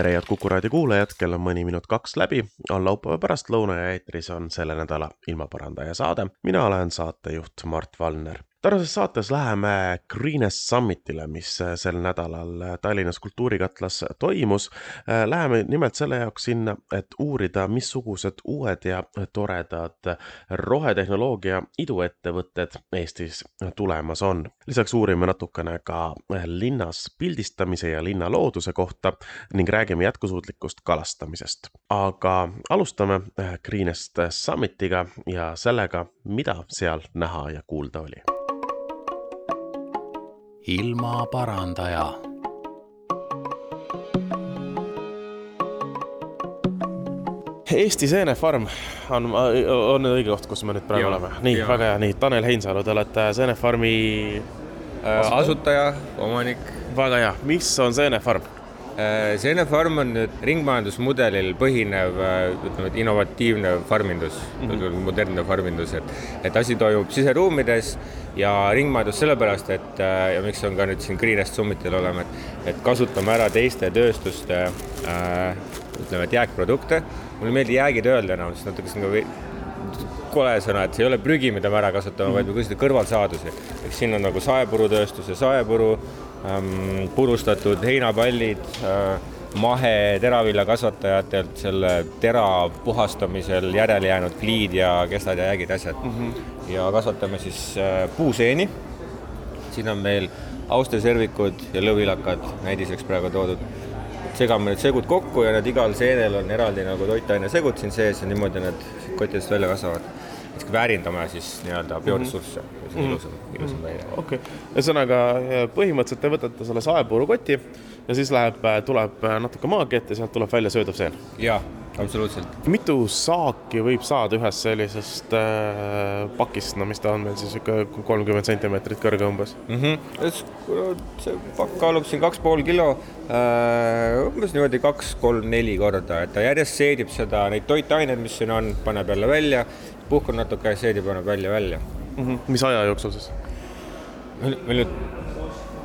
Tere, head Kuku raadio kuulajad, kell on mõni minut kaks läbi, on laupäeva pärastlõuna ja eetris on selle nädala ilmaparandaja saade. mina olen saatejuht Mart Valner tänases saates läheme Greenest Summitile, mis sel nädalal Tallinnas Kultuurikatlas toimus. Läheme nimelt selle jaoks sinna, et uurida, missugused uued ja toredad rohetehnoloogia iduettevõtted Eestis tulemas on. lisaks uurime natukene ka linnas pildistamise ja linnalooduse kohta ning räägime jätkusuutlikust kalastamisest. aga alustame Greenest Summitiga ja sellega, mida seal näha ja kuulda oli ilmaparandaja. Eesti seenefarm on, on nüüd õige koht, kus me nüüd praegu ja, oleme. nii, väga hea, nii, Tanel Heinsalu, te olete seenefarmi äh, asutaja, omanik. väga hea, mis on seenefarm? Äh, seenefarm on nüüd ringmajandusmudelil põhinev, äh, ütleme, et innovatiivne farmindus mm, -hmm. modernne farmindus, et, et asi toimub siseruumides ja ringmajandus sellepärast, et äh, ja miks on ka nüüd siin Greenest Summitil olema, et, et kasutame ära teiste tööstuste äh, ütleme, et jääkprodukte. mulle ei meeldi jäägid öelda enam, sest natuke see on ka kole sõna, et see ei ole prügi, mida me ära kasutame mm., vaid me kasutame kõrvalsaadusi. ehk siin on nagu saepurutööstuse saepuru purustatud heinapallid äh, maheteraviljakasvatajatelt selle tera puhastamisel järele jäänud pliid ja kestad ja jäägid, asjad mm. -hmm. ja kasvatame siis äh, puuseeni. siin on meil austerservikud ja lõvilakad näidiseks praegu toodud. segame need segud kokku ja need igal seenel on eraldi nagu toitainesegud siin sees ja niimoodi need kottidest välja kasvavad väärindame siis nii-öelda bioressursse mm, -hmm. see on ilusam, ilusam mhm. väide. okei okay., ühesõnaga põhimõtteliselt te võtate selle saepurukoti ja siis läheb, tuleb natuke maagi ette, sealt tuleb välja söödav seen. jaa, absoluutselt. mitu saaki võib saada ühest sellisest äh, pakist, no mis ta on meil siis niisugune kolmkümmend sentimeetrit kõrge umbes mm? -hmm. see pakk kaalub siin kaks pool kilo äh,, umbes niimoodi kaks-kolm-neli korda, et ta järjest seedib seda, neid toitaineid, mis siin on, paneb jälle välja, puhkab natuke, seedib, paneb välja, välja mm. -hmm. mis aja jooksul siis? meil nüüd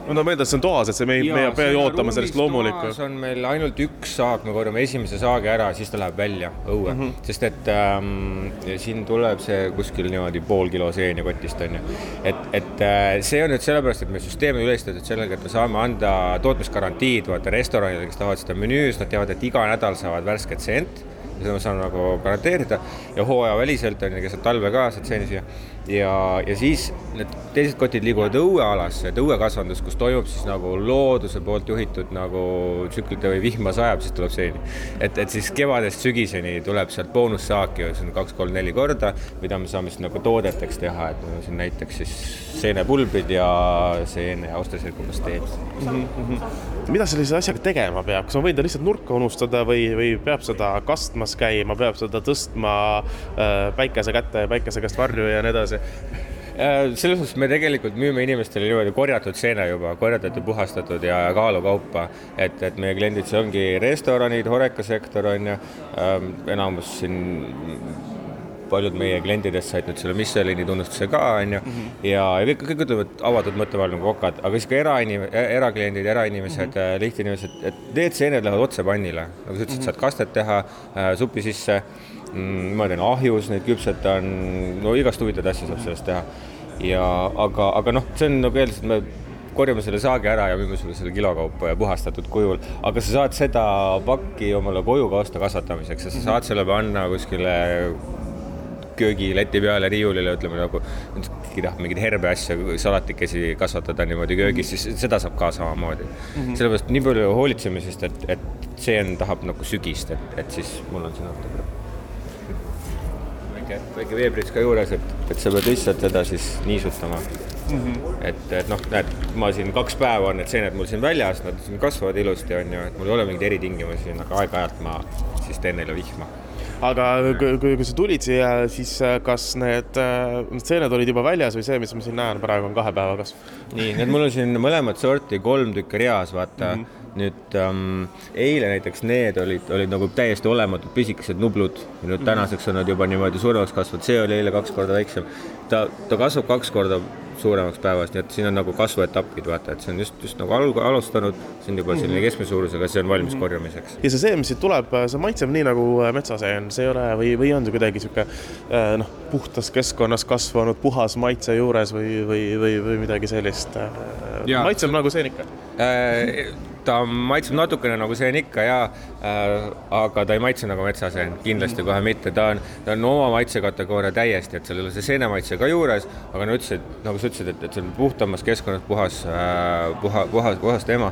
ma tahan meelde, et see on toas, et see me ei, me ei pea ootama sellist loomulikku. on meil ainult üks saak, me korjame esimese saagi ära, siis ta läheb välja õue mm, -hmm. sest et ähm, siin tuleb see kuskil niimoodi pool kilo seeni kotist on ju. et, et äh, see on nüüd sellepärast, et meie süsteem on ülistatud sellega, et me saame anda tootmisgarantiid vaata restoranidele, kes tahavad seda menüüs, nad teavad, et iga nädal saavad värsket seent seda ma saan nagu garanteerida. Ja hooajaväliselt on ju, keset talve ka saad seeni süüa ja, ja siis need teised kotid liiguvad õuealasse, et õuekasvandus, kus toimub siis nagu looduse poolt juhitud nagu tsüklite või vihma sajab, siis tuleb seeni. et, et siis kevadest sügiseni tuleb sealt boonussaaki, see on kaks-kolm-neli korda, mida me saame siis nagu toodeteks teha, et meil on siin näiteks siis seenepulbrid ja seene austriasirkupasteed mm. -hmm. mida sellise asjaga tegema peab, kas ma võin ta lihtsalt nurka unustada või, või peab seda kastmas käima, peab seda tõstma äh, päikese kätte ja päikese käest varju ja nii edasi? See äh, selles suhtes me tegelikult müüme inimestele niimoodi korjatud seene juba, korjatud ja puhastatud ja kaalukaupa. et, et meie kliendid, see ongi restoranid, horekasektor on ju ähm,, enamus siin paljud meie kliendidest said nüüd selle Michelini tunnustuse ka, on ju, mhm. ja, ja kõik, kõik ütlevad avatud mõttemaailma nagu kokad, aga siis ka erainim-, erakliendid, erainimesed mm, -hmm. lihtinimesed, et need seened lähevad otse pannile. nagu sa ütlesid mm, -hmm. saad kastet teha äh, supi sisse ma teen ahjus, neid küpsetan, no igast huvitavat asja saab sellest teha. ja aga, aga noh, see on nagu eeldus, et me korjame selle saagi ära ja müüme sulle selle kilokaupa ja puhastatud kujul, aga sa saad seda pakki omale koju ka osta kasvatamiseks ja sa saad selle panna kuskile köögileti peale, riiulile, ütleme nagu, keegi tahab mingeid herbe asju, salatikesi kasvatada niimoodi köögis, siis seda saab ka samamoodi. Mm -hmm.. sellepärast nii palju hoolitsemisest, et, et seen tahab nagu sügist, et, et siis mul on siin natuke väike, väike veeprits ka juures, et, et sa pead lihtsalt seda siis niisutama mm. -hmm. et, et noh, näed, ma siin kaks päeva on need seened mul siin väljas, nad siin kasvavad ilusti, on ju, et mul ei ole mingeid eritingimusi, aga aeg-ajalt ma siis teen neile vihma aga kui, kui, kui sa tulid siia, siis äh, kas need, äh, need seened olid juba väljas või see, mis ma siin näen praegu, on kahe päeva kasv? nii, need mul on siin mõlemat sorti kolm tükki reas, vaata mm. -hmm nüüd ähm, eile näiteks need olid, olid nagu täiesti olematud pisikesed nublud ja nüüd mhm. tänaseks on nad juba niimoodi suuremaks kasvanud, see oli eile kaks korda väiksem. ta, ta kasvab kaks korda suuremaks päevas, nii et siin on nagu kasvuetapid, vaata, et see on just, just nagu alg-, alustanud, see on juba selline mhm. keskmise suurusega, see on valmis -hmm. korjamiseks. ja see seen, mis siit tuleb, see maitseb nii nagu äh, metsaseen, see ei ole või, või on see kuidagi niisugune äh, noh, puhtas keskkonnas kasvanud puhas maitse juures või, või, või, või midagi sellist? Äh, maitseb nagu seen ikka äh,? Ta maitseb natukene nagu seen ikka ja äh,, aga ta ei maitse nagu metsaseen, kindlasti kohe mitte, ta on, ta on oma maitsekategooria täiesti, et seal ei ole see seenemaitse ka juures, aga no ütlesid, nagu sa ütlesid, et, et see on puhtamas keskkonnas puhas äh,, puha, puhas, puhas teema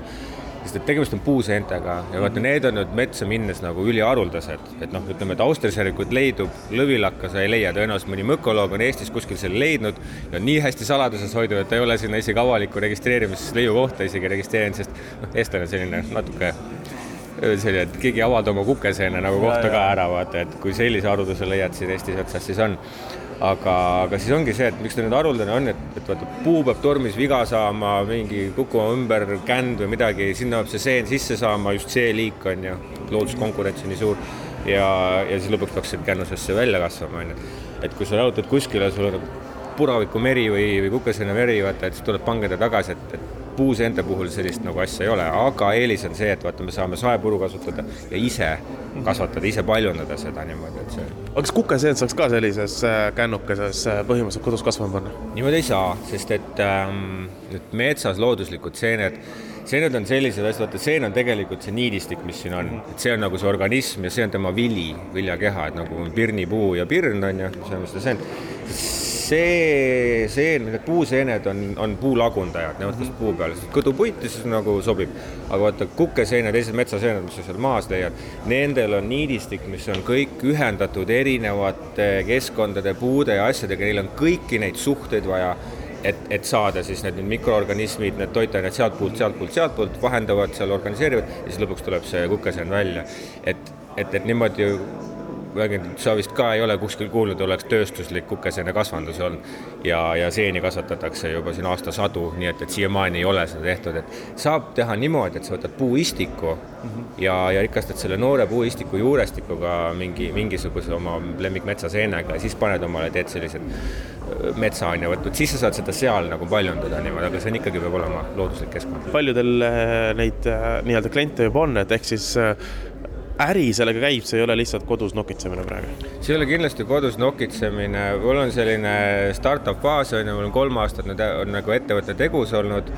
sest et tegemist on puuseentega ja vaata, need on nüüd metsa minnes nagu üliharuldased, et noh, ütleme, et austriaservikut leidub, lõvilakka sa ei leia, tõenäoliselt mõni mükoloog on Eestis kuskil selle leidnud ja nii hästi saladuses hoidnud, et ta ei ole sinna isegi avalikku registreerimisleiukohta isegi registreerinud, sest noh, eestlane on selline natuke selline, et keegi ei avalda oma kukeseene nagu kohta ka ära, vaata, et kui sellise harulduse leiad siin Eesti metsas, siis on aga, aga siis ongi see, et miks ta nüüd haruldane on, et, et vaata, puu peab tormis viga saama, mingi kukkuma ümber känd või midagi, sinna peab see seen sisse saama, just see liik on ju, looduskonkurents on nii suur ja, ja siis lõpuks peaks see kännusesse välja kasvama, on ju. et kui sa jalutad kuskile, sul on nagu puraviku meri või, või kukeseene meri, vaata, et siis tuleb pangeda tagasi, et, et puuseente puhul sellist nagu asja ei ole, aga eelis on see, et vaata, me saame saepuru kasutada ja ise kasvatada, ise paljundada seda niimoodi, et see. aga kas kukeseent saaks ka sellises äh, kännukeses äh, põhimõtteliselt kodus kasvama panna? niimoodi ei saa, sest et ähm, nüüd metsas looduslikud seened seened on sellised asjad, vaata seen on tegelikult see niidistik, mis siin on, et see on nagu see organism ja see on tema vili, viljakeha, et nagu pirnipuu ja pirn on ju, see on seda seent see seen, need puuseened on, on puulagundajad, nemad kasvavad puu peal, sest kõdupuit siis nagu sobib. aga vaata kukeseened, teised metsaseened, mis sa seal maas leiad, nendel on niidistik, mis on kõik ühendatud erinevate keskkondade, puude ja asjadega, neil on kõiki neid suhteid vaja et, et saada siis need mikroorganismid, need toitained sealtpoolt, sealtpoolt, sealtpoolt vahendavad seal, organiseerivad ja siis lõpuks tuleb see kukeseen välja. et, et, et niimoodi räägin, sa vist ka ei ole kuskil kuulnud, oleks tööstuslik kukeseene kasvandus olnud ja, ja seeni kasvatatakse juba siin aastasadu, nii et, et siiamaani ei ole seda tehtud, et saab teha niimoodi, et sa võtad puuistiku mm -hmm. ja, ja rikastad selle noore puuistiku juurestikuga mingi, mingisuguse oma lemmikmetsaseenega ja siis paned omale, teed sellised metsaaine võtnud, siis sa saad seda seal nagu paljundada niimoodi, aga see on ikkagi, peab olema looduslik keskkond. paljudel neid nii-öelda kliente juba on, et ehk siis äri sellega käib, see ei ole lihtsalt kodus nokitsemine praegu? see ei ole kindlasti kodus nokitsemine, mul on selline startup faas on ju, mul on kolm aastat nüüd on nagu ettevõte tegus olnud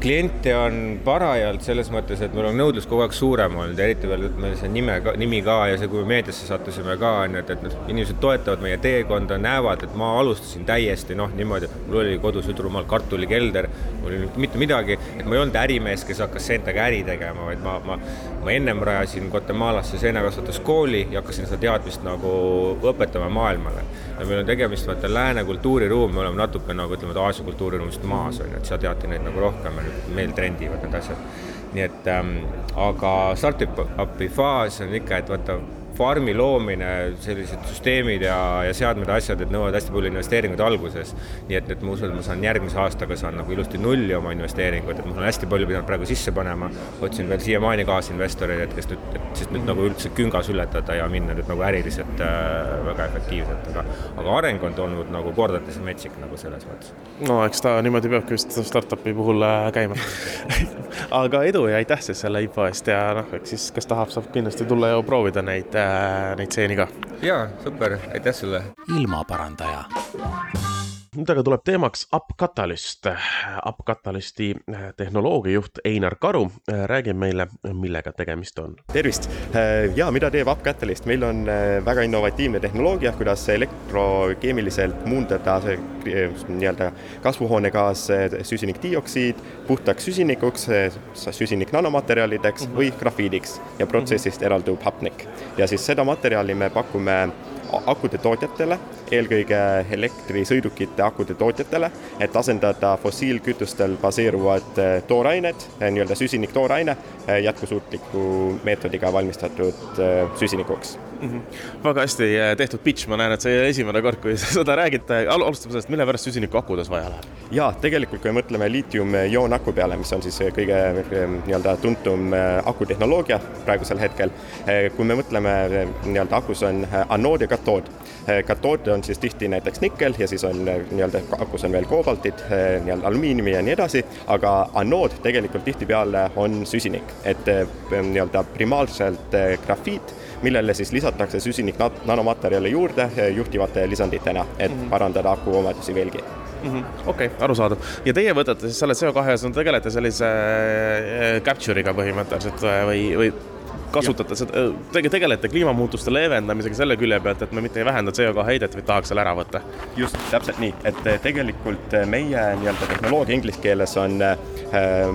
kliente on parajalt selles mõttes, et meil on nõudlus kogu aeg suurem olnud eriti veel meil see nime, nimi ka ja see, kui me meediasse sattusime ka, on ju, et, et noh, inimesed toetavad meie teekonda, näevad, et ma alustasin täiesti noh, niimoodi, mul oli kodus Üdrumaal kartulikelder, mul ei olnud mitte midagi, et ma ei olnud ärimees, kes hakkas seentega äri tegema, vaid ma, ma, ma ennem rajasin Guatemalasse seenekasvatuskooli ja hakkasin seda teadmist nagu õpetama maailmale. Ja meil on tegemist vaata lääne kultuuriruum, me oleme natuke nagu ütleme, Aasia kultuuriruumist maas on ju, et seal teati neid nagu rohkem rohkem meil trendivad need asjad. nii et ähm, aga startup-up'i faas on ikka, et vaata farmi loomine, sellised süsteemid ja, ja seadmed, asjad, et nõuavad hästi palju investeeringuid alguses. nii et, et ma usun, et ma saan järgmise aastaga saan nagu ilusti nulli oma investeeringuid, et ma olen hästi palju pidanud praegu sisse panema. otsin veel siiamaani kaasinvestoreid, et kes nüüd, et siis nüüd nagu üldse küngas ületada ja minna nüüd nagu äriliselt äh, väga efektiivselt, aga, aga areng on olnud nagu kordades metsik nagu selles mõttes. no eks ta niimoodi peabki vist startup'i puhul äh, käima aga edu ja aitäh siis selle info eest ja noh, eks siis, kes tahab, saab kindlasti tulla ja proovida neid Äh, neid stseeni ka. jaa, super, aitäh sulle. ilmaparandaja nüüd aga tuleb teemaks Up Catalyst. Up Catalysti äh, tehnoloogiajuht Einar Karu äh, räägib meile, millega tegemist on. tervist ja mida teeb Up Catalyst, meil on väga innovatiivne tehnoloogia, kuidas elektrokeemiliselt muundada nii-öelda kasvuhoonegaas süsinikdioksiid puhtaks süsinikuks, süsinik nanomaterjalideks mm -hmm. või grafiidiks ja protsessist mm -hmm. eraldub hapnik. ja siis seda materjali me pakume akude tootjatele, eelkõige elektrisõidukite akude tootjatele, et asendada fossiilkütustel baseeruvad toorained, nii-öelda süsiniktooraine jätkusuutliku meetodiga valmistatud süsinikuks mm. -hmm. väga hästi tehtud pitch, ma näen, et see esimene kord, kui seda räägite Al. alustame sellest, mille pärast süsinikku akudes vaja läheb? jaa, tegelikult kui me mõtleme liitium-ioon-aku peale, mis on siis kõige nii-öelda tuntum akutehnoloogia praegusel hetkel, kui me mõtleme nii-öelda akus on anood ja katood. katood on siis tihti näiteks nikkel ja siis on nii-öelda akus on veel koobaltit, nii-öelda alumiiniumi ja nii edasi, aga anood tegelikult tihtipeale on süsinik, et nii-öelda primaarselt grafiit millele siis lisatakse süsinik nanomaterjali juurde juhtivate lisanditena, et mm -hmm. parandada aku omadusi veelgi mm -hmm.. okei okay,, arusaadav. ja teie võtate siis selle CO2-s, no tegelete sellise äh, capture'iga põhimõtteliselt või, või kasutate seda, te tegelete kliimamuutuste leevendamisega selle külje pealt, et me mitte ei vähenda CO2 heidet, vaid tahaks selle ära võtta? just, täpselt nii, et eh, tegelikult eh, meie nii-öelda tehnoloogia inglise keeles on uh,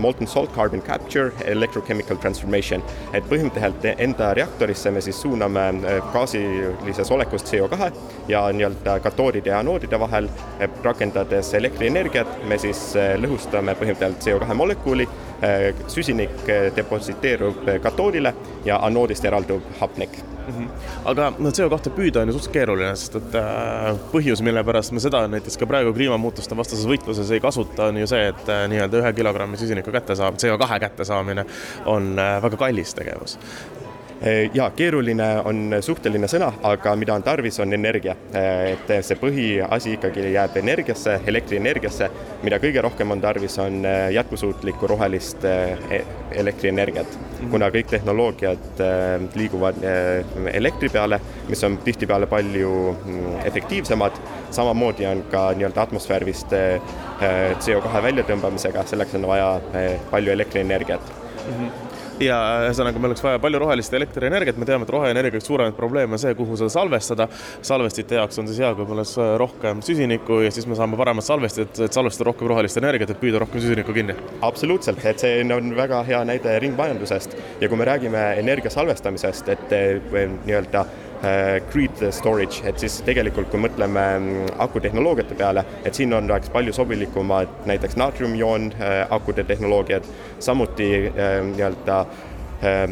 molten salt carbon capture electrochemical transformation. et põhimõtteliselt enda reaktorisse me siis suuname gaasilises olekus CO2 ja nii-öelda katoodide ja anoodide vahel, rakendades elektrienergiat, me siis lõhustame põhimõtteliselt CO2 molekuli Äh, süsinik äh, depositeerub äh, katoodile ja anoodist eraldub hapnik mm. -hmm. aga no CO2 püüda on ju suhteliselt keeruline, sest et äh, põhjus, mille pärast me seda näiteks ka praegu kliimamuutuste vastases võitluses ei kasuta, on ju see, et äh, nii-öelda ühe kilogrammi süsiniku kättesaamine, CO2 kättesaamine on äh, väga kallis tegevus ja keeruline on suhteline sõna, aga mida on tarvis, on energia. et see põhiasi ikkagi jääb energiasse, elektrienergiasse, mida kõige rohkem on tarvis, on jätkusuutlikku rohelist e-, elektrienergiat. Mhm. kuna kõik tehnoloogiad liiguvad elektri peale, mis on tihtipeale palju mm, efektiivsemad, samamoodi on ka nii-öelda atmosfäärist CO2 väljatõmbamisega, selleks on vaja palju elektrienergiat mm. -hmm ja ühesõnaga, meil oleks vaja palju rohelist elektrienergiat, me teame, et roheenergia üks suuremaid probleeme on see, kuhu seda salvestada. salvestite jaoks on siis hea, kui meil oleks rohkem süsinikku ja siis me saame paremad salvestid, et salvestada rohkem rohelist energiat, et püüda rohkem süsinikku kinni. absoluutselt, et see on väga hea näide ringmajandusest ja kui me räägime energia salvestamisest, et eh, nii-öelda Äh, grid storage, et siis tegelikult, kui mõtleme mm, akutehnoloogiate peale, et siin on oleks palju sobilikumad näiteks naatriumioon äh, akude tehnoloogiad, samuti äh, nii-öelda Äh,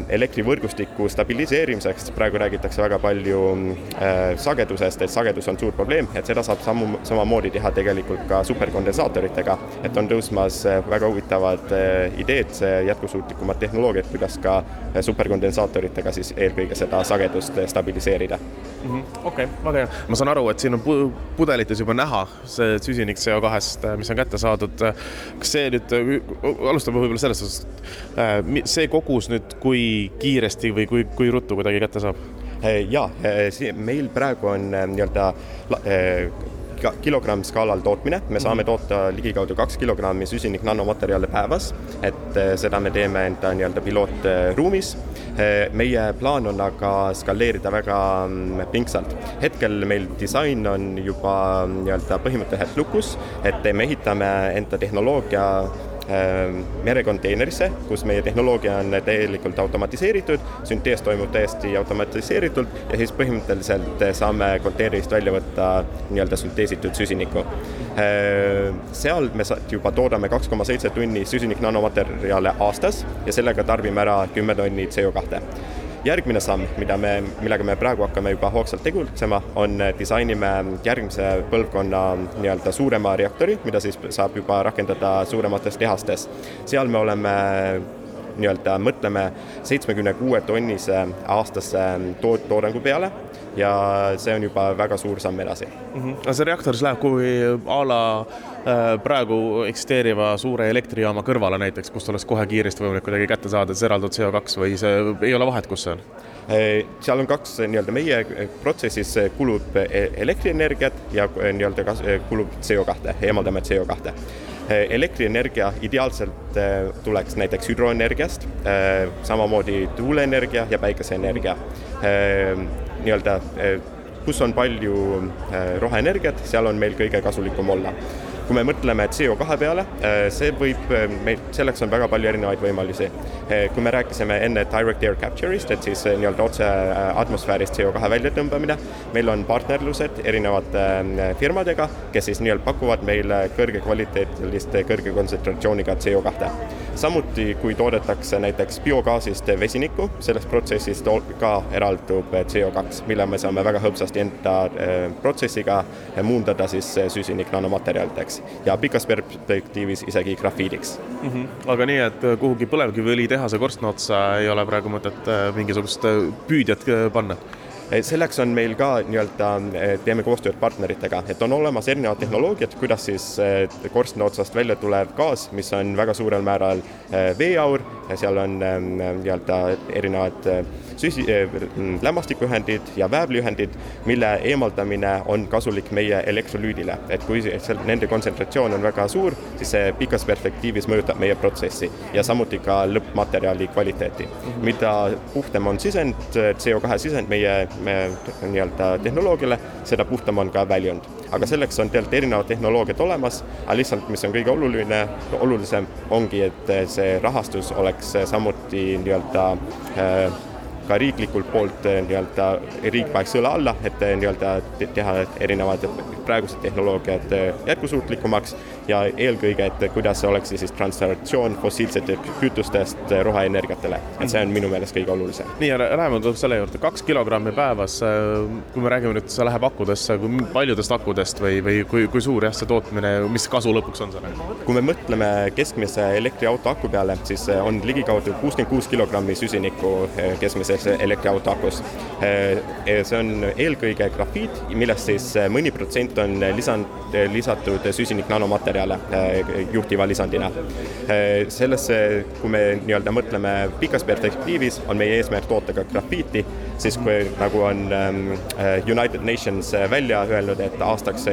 elektrivõrgustiku stabiliseerimiseks, praegu räägitakse väga palju äh, sagedusest, et sagedus on suur probleem, et seda saab sammu, samamoodi teha tegelikult ka superkondensaatoritega, et on tõusmas äh, väga huvitavad ideed, jätkusuutlikumad tehnoloogiad, kuidas ka superkondensaatoritega siis eelkõige seda sagedust stabiliseerida -hmm.. okei väga hea. ma saan aru, et siin on pudelites juba näha see süsinik CO2-st, mis on kätte saadud. kas see nüüd, alustame võib-olla sellest, see kogus nüüd kui kiiresti või kui, kui ruttu kuidagi kätte saab? Eh, ja eh, meil praegu on eh, nii-öelda kilogramm skaalal tootmine, me saame mhm. toota ligikaudu kaks kilogrammi süsinik nanomaterjale päevas, et seda me teeme enda nii-öelda pilootruumis. meie plaan on aga skaleerida väga mm, pingsalt. hetkel meil disain on juba mm, nii-öelda põhimõtteliselt lukus, et me ehitame enda tehnoloogia merekonteinerisse, kus meie tehnoloogia on täielikult automatiseeritud, süntees toimub täiesti automatiseeritult ja siis põhimõtteliselt saame konteinerist välja võtta nii-öelda sünteesitud süsinikku. Ähm, seal me juba toodame kaks koma seitse tunni süsinik nanomaterjale aastas ja sellega tarbime ära kümme tonni CO2 järgmine samm, mida me, millega me praegu hakkame juba hoogsalt tegutsema, on disainime järgmise põlvkonna nii-öelda suurema reaktori, mida siis saab juba rakendada suuremates tehastes. seal me oleme nii-öelda mõtleme seitsmekümne kuue tonnise aastase tood-, toodangu peale ja see on juba väga suur samm edasi mm. -hmm. aga see reaktor siis läheb kuhugi a la äh, praegu eksisteeriva suure elektrijaama kõrvale näiteks, kust oleks kohe kiiresti võimalik kuidagi kätte saada, see eraldub CO2 või see ei ole vahet, kus see on? Äh, seal on kaks nii-öelda meie protsessis kulub elektrienergiat ja nii-öelda kulub CO2, eemaldame CO2. Elektrienergia ideaalselt tuleks näiteks hüdroenergiast, samamoodi tuuleenergia ja päikeseenergia. Nii-öelda, kus on palju roheenergiat, seal on meil kõige kasulikum olla kui me mõtleme CO2 peale, see võib, meil, selleks on väga palju erinevaid võimalusi. kui me rääkisime enne direct air capture'ist, et siis nii-öelda otse atmosfäärist CO2 väljatõmbamine, meil on partnerlused erinevate firmadega, kes siis nii-öelda pakuvad meile kõrgekvaliteetilist, kõrge kontsentratsiooniga CO2. Samuti, kui toodetakse näiteks biogaasist vesinikku, sellest protsessist ka eraldub CO2, mille me saame väga hõlpsasti enda protsessiga muundada siis süsinik nanomaterjalideks ja pikas perspektiivis isegi grafiidiks mm. -hmm. aga nii, et kuhugi põlevkiviõlitehase korstna otsa ei ole praegu mõtet mingisugust püüdjat panna? Selleks on meil ka nii-öelda, teeme koostööd partneritega, et on olemas erinevad tehnoloogiad, kuidas siis korstna otsast välja tulev gaas, mis on väga suurel määral veeaur, seal on nii-öelda erinevad süsi-, lämmastikuühendid ja väävliühendid, mille eemaldamine on kasulik meie elektrolüüdile. et kui seal nende kontsentratsioon on väga suur, siis see pikas perspektiivis mõjutab meie protsessi ja samuti ka lõppmaterjali kvaliteeti. mida puhtam on sisend, CO2 sisend meie me nii-öelda tehnoloogiale, seda puhtam on ka väljund. aga selleks on tegelikult erinevad tehnoloogiad olemas, aga lihtsalt, mis on kõige oluline, olulisem, ongi, et see rahastus oleks samuti nii-öelda äh, ka riiklikult poolt nii-öelda riik paneks õla alla, et nii-öelda teha erinevad praegused tehnoloogiad jätkusuutlikumaks ja eelkõige, et kuidas see oleks siis transformatsioon fossiilsetest kütustest roheenergiatele. et see on minu meelest kõige olulisem. nii, läheme nüüd selle juurde, kaks kilogrammi päevas, kui me räägime nüüd, see läheb akudesse, kui paljudest akudest või, või kui, kui suur jah, see tootmine, mis kasu lõpuks on sellega? kui me mõtleme keskmise elektriauto aku peale, siis on ligikaudu kuuskümmend kuus kilogrammi süsinikku keskmises elektriauto akus. see on eelkõige grafiit, millest siis mõni protsent on lisand, lisatud süsinik nanomaterjal materjale äh, juhtiva lisandina. Sellesse, kui me nii-öelda mõtleme pikas perspektiivis, on meie eesmärk toota ka grafiiti, siis kui nagu on äh, United Nations välja öelnud, et aastaks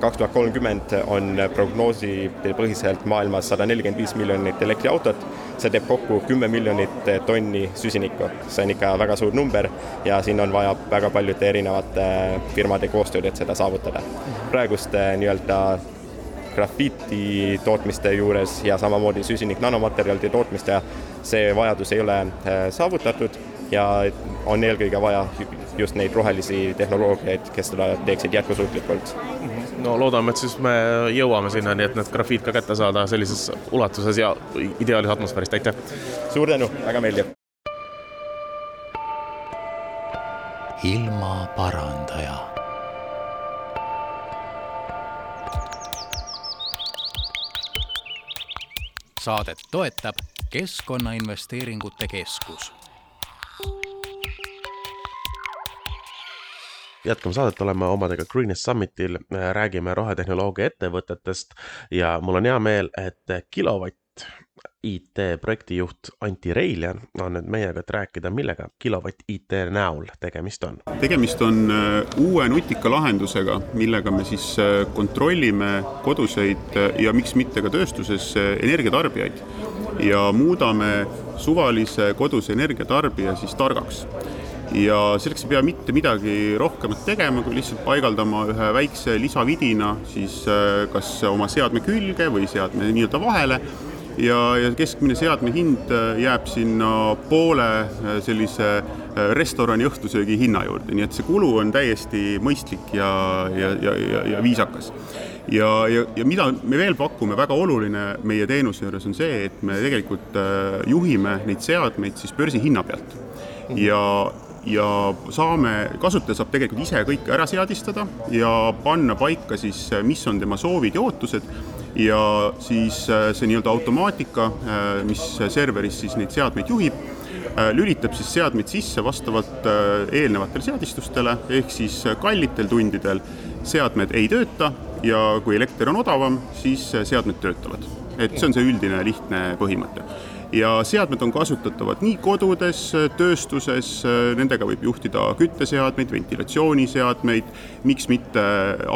kaks tuhat kolmkümmend on prognooside põhiselt maailmas sada nelikümmend viis miljonit elektriautot, see teeb kokku kümme miljonit tonni süsinikku. see on ikka väga suur number ja siin on vaja väga paljude erinevate firmade koostööd, et seda saavutada. praeguste nii-öelda grafiiti tootmiste juures ja samamoodi süsinik nanomaterjalide tootmiste, see vajadus ei ole saavutatud ja on eelkõige vaja just neid rohelisi tehnoloogiaid, kes seda teeksid jätkusuutlikult. No loodame, et siis me jõuame sinnani, et need grafiit ka kätte saada sellises ulatuses ja ideaalis atmosfäärist, aitäh! suur tänu, väga meeldiv! ilmaparandaja saadet toetab Keskkonnainvesteeringute Keskus. Jätkame saadet, oleme omadega Greenest Summitil, räägime rohetehnoloogia ettevõtetest ja mul on hea meel, et Kilovatt IT projektijuht Anti Reiljan on nüüd meiega, et rääkida, millega Kilovatt IT näol tegemist on. tegemist on äh, uue nutika lahendusega, millega me siis äh, kontrollime koduseid äh, ja miks mitte ka tööstuses energiatarbijaid ja muudame suvalise koduse energiatarbija siis targaks ja selleks ei pea mitte midagi rohkemat tegema, kui lihtsalt paigaldama ühe väikse lisavidina siis kas oma seadme külge või seadme nii-öelda vahele. Ja, ja keskmine seadme hind äh, jääb sinna poole äh, sellise äh, restorani õhtusöögi hinna juurde, nii et see kulu on täiesti mõistlik ja, ja, ja, ja, ja viisakas. ja, ja, ja mida me veel pakume, väga oluline meie teenuse juures on see, et me tegelikult juhime neid seadmeid siis börsihinna pealt. Ja ja saame, kasutaja saab tegelikult ise kõike ära seadistada ja panna paika siis, mis on tema soovid ja ootused. Ja siis äh, see nii-öelda automaatika, äh, mis serveris siis neid seadmeid juhib, äh, lülitab siis seadmeid sisse vastavalt eelnevatele seadistustele, ehk siis kallitel tundidel seadmed ei tööta ja kui elekter on odavam, siis seadmed töötavad. et see on see üldine lihtne põhimõte ja seadmed on kasutatavad nii kodudes, tööstuses, nendega võib juhtida kütteseadmeid, ventilatsiooniseadmeid, miks mitte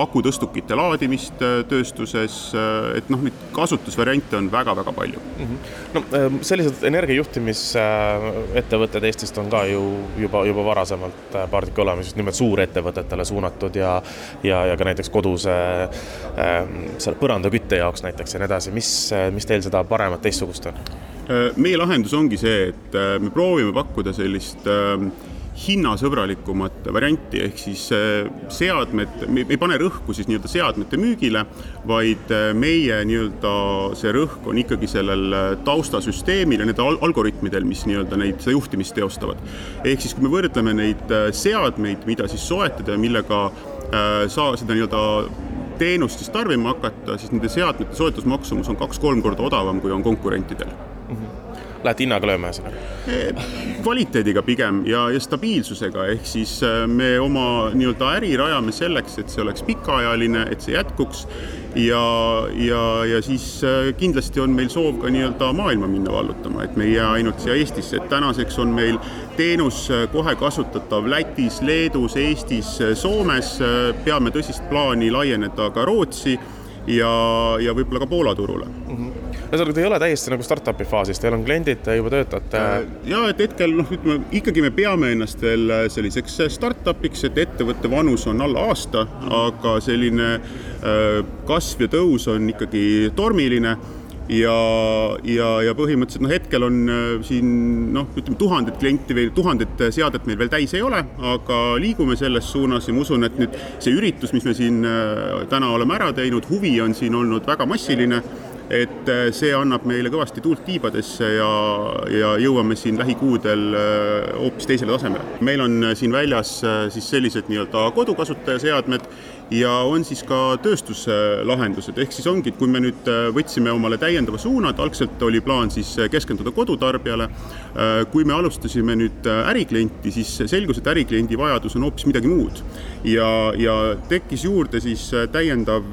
akutõstukite laadimist tööstuses, et noh, neid kasutusvariante on väga-väga palju mm. -hmm. no ähm, sellised energiajuhtimisettevõtted Eestist on ka ju juba, juba varasemalt äh, paar tükki olemas, just nimelt suurettevõtetele suunatud ja ja, ja ka näiteks kodus äh, seal põrandakütte jaoks näiteks ja nii edasi, mis, mis teil seda paremat, teistsugust on? Meie lahendus ongi see, et me proovime pakkuda sellist äh, hinnasõbralikumat varianti, ehk siis äh, seadmed, me ei pane rõhku siis nii-öelda seadmete müügile, vaid äh, meie nii-öelda see rõhk on ikkagi sellel äh, taustasüsteemil ja nendel algoritmidel, mis nii-öelda neid, seda juhtimist teostavad. ehk siis, kui me võrdleme neid seadmeid, mida siis soetada ja millega saa seda nii-öelda teenust siis tarbima hakata, siis nende seadmete soetusmaksumus on kaks-kolm korda odavam, kui on konkurentidel Lähete hinnaga lööma ühesõnaga? kvaliteediga pigem ja, ja stabiilsusega, ehk siis äh, me oma nii-öelda äri rajame selleks, et see oleks pikaajaline, et see jätkuks. Ja, ja, ja siis äh, kindlasti on meil soov ka nii-öelda maailma minna vallutama, et me ei jää ainult siia Eestisse, et tänaseks on meil teenus kohe kasutatav Lätis, Leedus, Eestis, Soomes, peame tõsist plaani laieneda ka Rootsi ja, ja võib-olla ka Poola turule. Mm. -hmm ühesõnaga, te ei ole täiesti nagu startup'i faasis, teil on kliendid, te juba töötate? Äh, ja et hetkel noh, ütleme ikkagi me peame ennast veel äh, selliseks äh, startup'iks, et ettevõtte vanus on alla aasta, aga selline kasv ja tõus on ikkagi tormiline ja, ja, ja põhimõtteliselt noh, hetkel on siin noh, ütleme tuhandet klienti või tuhandet seadet meil veel täis ei ole, aga liigume selles suunas ja ma usun, et nüüd see üritus, mis me siin täna oleme ära teinud, huvi on siin olnud väga massiline et äh, see annab meile kõvasti tuult tiibadesse ja, ja jõuame siin lähikuudel äh, hoopis teisele tasemele. meil on äh, siin väljas siis sellised nii-öelda kodukasutaja seadmed ja on siis ka tööstuslahendused, ehk siis ongi, et kui me nüüd äh, võtsime omale täiendava suuna, et algselt oli plaan siis äh, keskenduda kodutarbijale, äh, kui me alustasime nüüd äriklienti, siis selgus, et ärikliendi vajadus on hoopis midagi muud. ja, ja tekkis juurde siis täiendav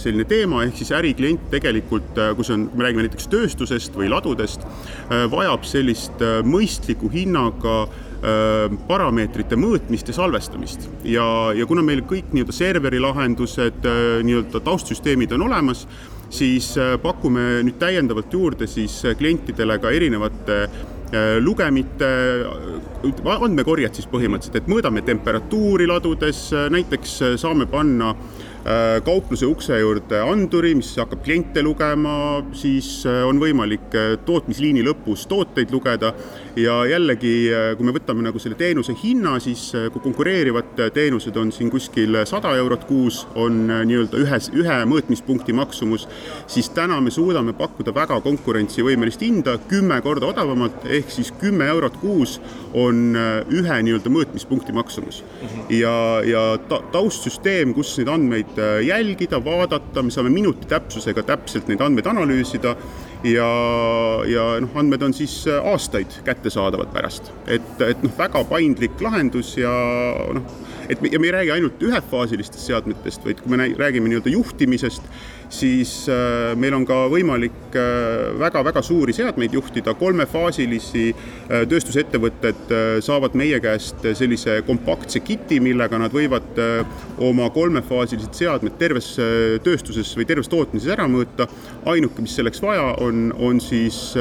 selline teema, ehk siis äriklient tegelikult, kus on, me räägime näiteks tööstusest või ladudest, vajab sellist mõistliku hinnaga parameetrite mõõtmist ja salvestamist. Ja, ja kuna meil kõik nii-öelda serveri lahendused, äh, nii-öelda taustsüsteemid on olemas, siis äh, pakume nüüd täiendavalt juurde siis klientidele ka erinevate lugemite, andmekorjet siis põhimõtteliselt, et mõõdame temperatuuri ladudes, näiteks saame panna Äh, kaupluse ukse juurde anduri, mis hakkab kliente lugema, siis äh, on võimalik äh, tootmisliini lõpus tooteid lugeda ja jällegi, kui me võtame nagu selle teenuse hinna, siis kui konkureerivad teenused on siin kuskil sada eurot kuus, on nii-öelda ühes, ühe mõõtmispunkti maksumus, siis täna me suudame pakkuda väga konkurentsivõimelist hinda, kümme korda odavamalt, ehk siis kümme eurot kuus on ühe nii-öelda mõõtmispunkti maksumus. -hmm. ja, ja ta, taustsüsteem, kus neid andmeid äh, jälgida, vaadata, me saame minuti täpsusega täpselt neid andmeid analüüsida ja, ja noh, andmed on siis äh, aastaid kättesaadavad pärast. et, et noh, väga paindlik lahendus ja noh, et me, ja me ei räägi ainult ühefaasilistest seadmetest, vaid kui me räägime nii-öelda juhtimisest, siis äh, meil on ka võimalik väga-väga äh, suuri seadmeid juhtida, kolmefaasilisi äh, tööstusettevõtted saavad meie käest sellise kompaktse kiti, millega nad võivad oma kolmefaasilised seadmed terves tööstuses või terves tootmises ära mõõta. ainuke, mis selleks vaja on, on siis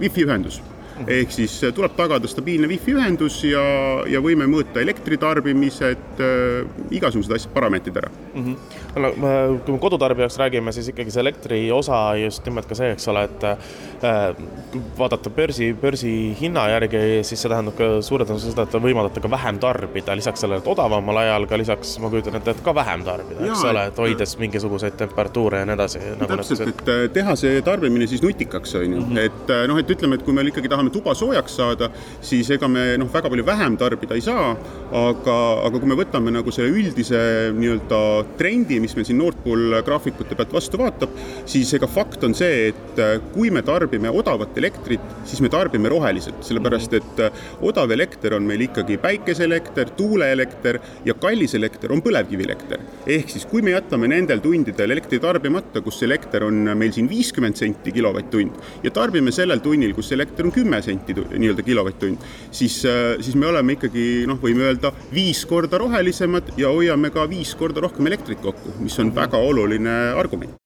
wifi ühendus ehk siis äh, tuleb tagada stabiilne wifi ühendus ja, ja võime mõõta elektritarbimised äh,, igasugused asjad, parameetrid ära mm. -hmm. no kui me kodutarbijaks räägime, siis ikkagi see elektri osa just nimelt ka see, eks ole, et äh, kui vaadata börsi, börsihinna järgi, siis see tähendab ka suure tõenäosusega seda, et võimaldate ka vähem tarbida, lisaks sellele, et odavamal ajal ka lisaks, ma kujutan ette, et ka vähem tarbida, eks ole, et hoides mingisuguseid temperatuure ja nii edasi nagu. täpselt, et äh, teha see tarbimine siis nutikaks, on ju, mhm. et äh, noh, et ütleme, et kui me ikkagi tahame tahame tuba soojaks saada, siis ega me noh, väga palju vähem tarbida ei saa, aga, aga kui me võtame nagu selle üldise nii-öelda trendi, mis meil siin Nord Pool graafikute pealt vastu vaatab, siis ega fakt on see, et kui me tarbime odavat elektrit, siis me tarbime roheliselt, sellepärast et odav elekter on meil ikkagi päikeseelekter, tuuleelekter ja kallis elekter on põlevkivielekter. ehk siis, kui me jätame nendel tundidel elektri tarbimata, kus elekter on meil siin viiskümmend senti kilovatt-tund ja tarbime sellel tunnil, kus elekter on kümme senti nii-öelda kilovatt-tund, siis, siis me oleme ikkagi noh, võime öelda viis korda rohelisemad ja hoiame ka viis korda rohkem elektrit kokku, mis on väga oluline argument.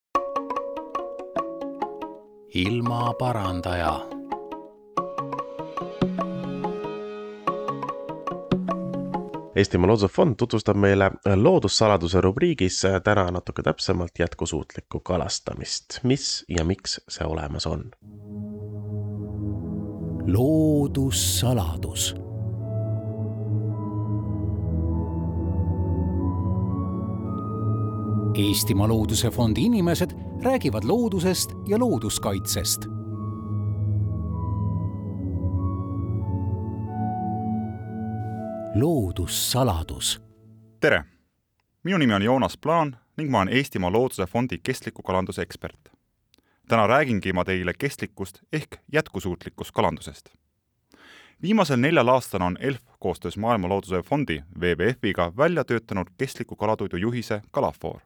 ilmaparandaja Eestimaa Looduse Fond tutvustab meile loodussaladuse rubriigis täna natuke täpsemalt jätkusuutlikku kalastamist. mis ja miks see olemas on? Loodussaladus Eestimaa Looduse Fondi inimesed räägivad loodusest ja looduskaitsest loodussaladus. tere, minu nimi on Joonas Plaan ning ma olen Eestimaa Looduse Fondi kestliku kalanduse ekspert. Täna räägingi ma teile kestlikust ehk jätkusuutlikust kalandusest. viimasel neljal aastal on ELF koostöös Maailma Looduse Fondi WWF-iga välja töötanud kestliku kalatoidu juhise Kalafoor.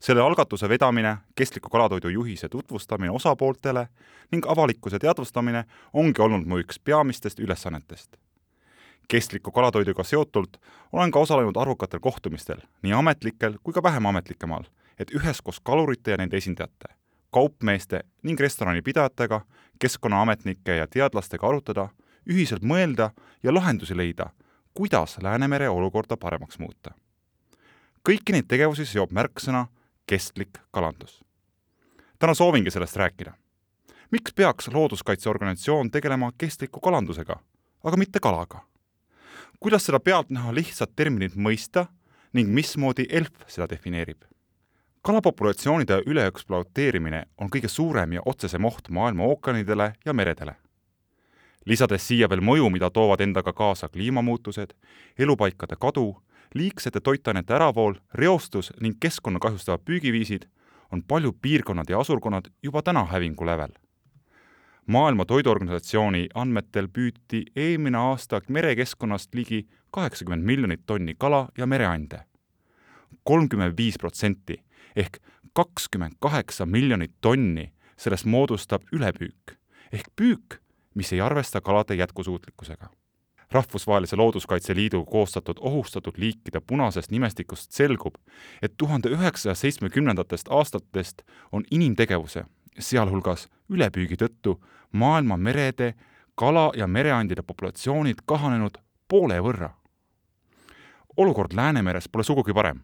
selle algatuse vedamine, kestliku kalatoidu juhise tutvustamine osapooltele ning avalikkuse teadvustamine ongi olnud mu üks peamistest ülesannetest kestliku kalatoiduga seotult olen ka osalenud arvukatel kohtumistel, nii ametlikel kui ka vähem ametlikemal, et üheskoos kalurite ja nende esindajate, kaupmeeste ning restoranipidajatega, keskkonnaametnike ja teadlastega arutada, ühiselt mõelda ja lahendusi leida, kuidas Läänemere olukorda paremaks muuta. kõiki neid tegevusi seob märksõna kestlik kalandus. täna soovingi sellest rääkida. miks peaks looduskaitseorganisatsioon tegelema kestliku kalandusega, aga mitte kalaga? kuidas seda pealtnäha lihtsat terminit mõista ning mismoodi ELF seda defineerib? Kalapopulatsioonide üleekspluateerimine on kõige suurem ja otsesem oht maailma ookeanidele ja meredele. lisades siia veel mõju, mida toovad endaga kaasa kliimamuutused, elupaikade kadu, liigsete toitainete äravool, reostus ning keskkonna kahjustavad püügiviisid, on paljud piirkonnad ja asurkonnad juba täna hävingu lävel maailma Toiduorganisatsiooni andmetel püüti eelmine aasta merekeskkonnast ligi kaheksakümmend miljonit tonni kala ja mereande. kolmkümmend viis protsenti ehk kakskümmend kaheksa miljonit tonni sellest moodustab ülepüük ehk püük, mis ei arvesta kalade jätkusuutlikkusega. rahvusvahelise Looduskaitse Liidu koostatud ohustatud liikide punasest nimestikust selgub, et tuhande üheksasaja seitsmekümnendatest aastatest on inimtegevuse sealhulgas ülepüügi tõttu maailma merede kala- ja mereandide populatsioonid kahanenud poole võrra. olukord Läänemeres pole sugugi parem.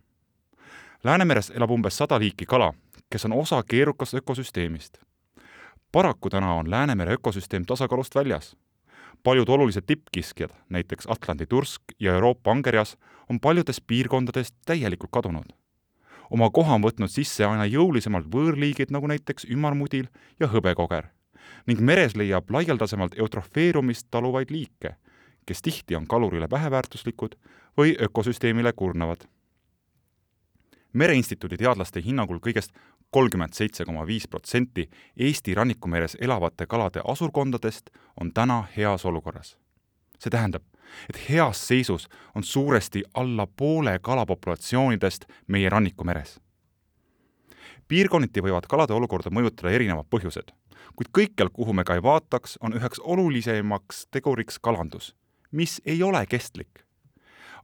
Läänemeres elab umbes sada liiki kala, kes on osa keerukast ökosüsteemist. paraku täna on Läänemere ökosüsteem tasakaalust väljas. paljud olulised tippkiskjad, näiteks Atlandi tursk ja Euroopa angerjas, on paljudes piirkondades täielikult kadunud oma koha on võtnud sisse aina jõulisemalt võõrliigid, nagu näiteks ümarmudil ja hõbekoger. ning meres leiab laialdasemalt eutrofeerumist taluvaid liike, kes tihti on kalurile väheväärtuslikud või ökosüsteemile kurnavad. Mereinstituudi teadlaste hinnangul kõigest kolmkümmend seitse koma viis protsenti Eesti rannikumeres elavate kalade asurkondadest on täna heas olukorras. see tähendab, et heas seisus on suuresti alla poole kalapopulatsioonidest meie rannikumeres. piirkonniti võivad kalade olukorda mõjutada erinevad põhjused, kuid kõikjal, kuhu me ka ei vaataks, on üheks olulisemaks teguriks kalandus, mis ei ole kestlik.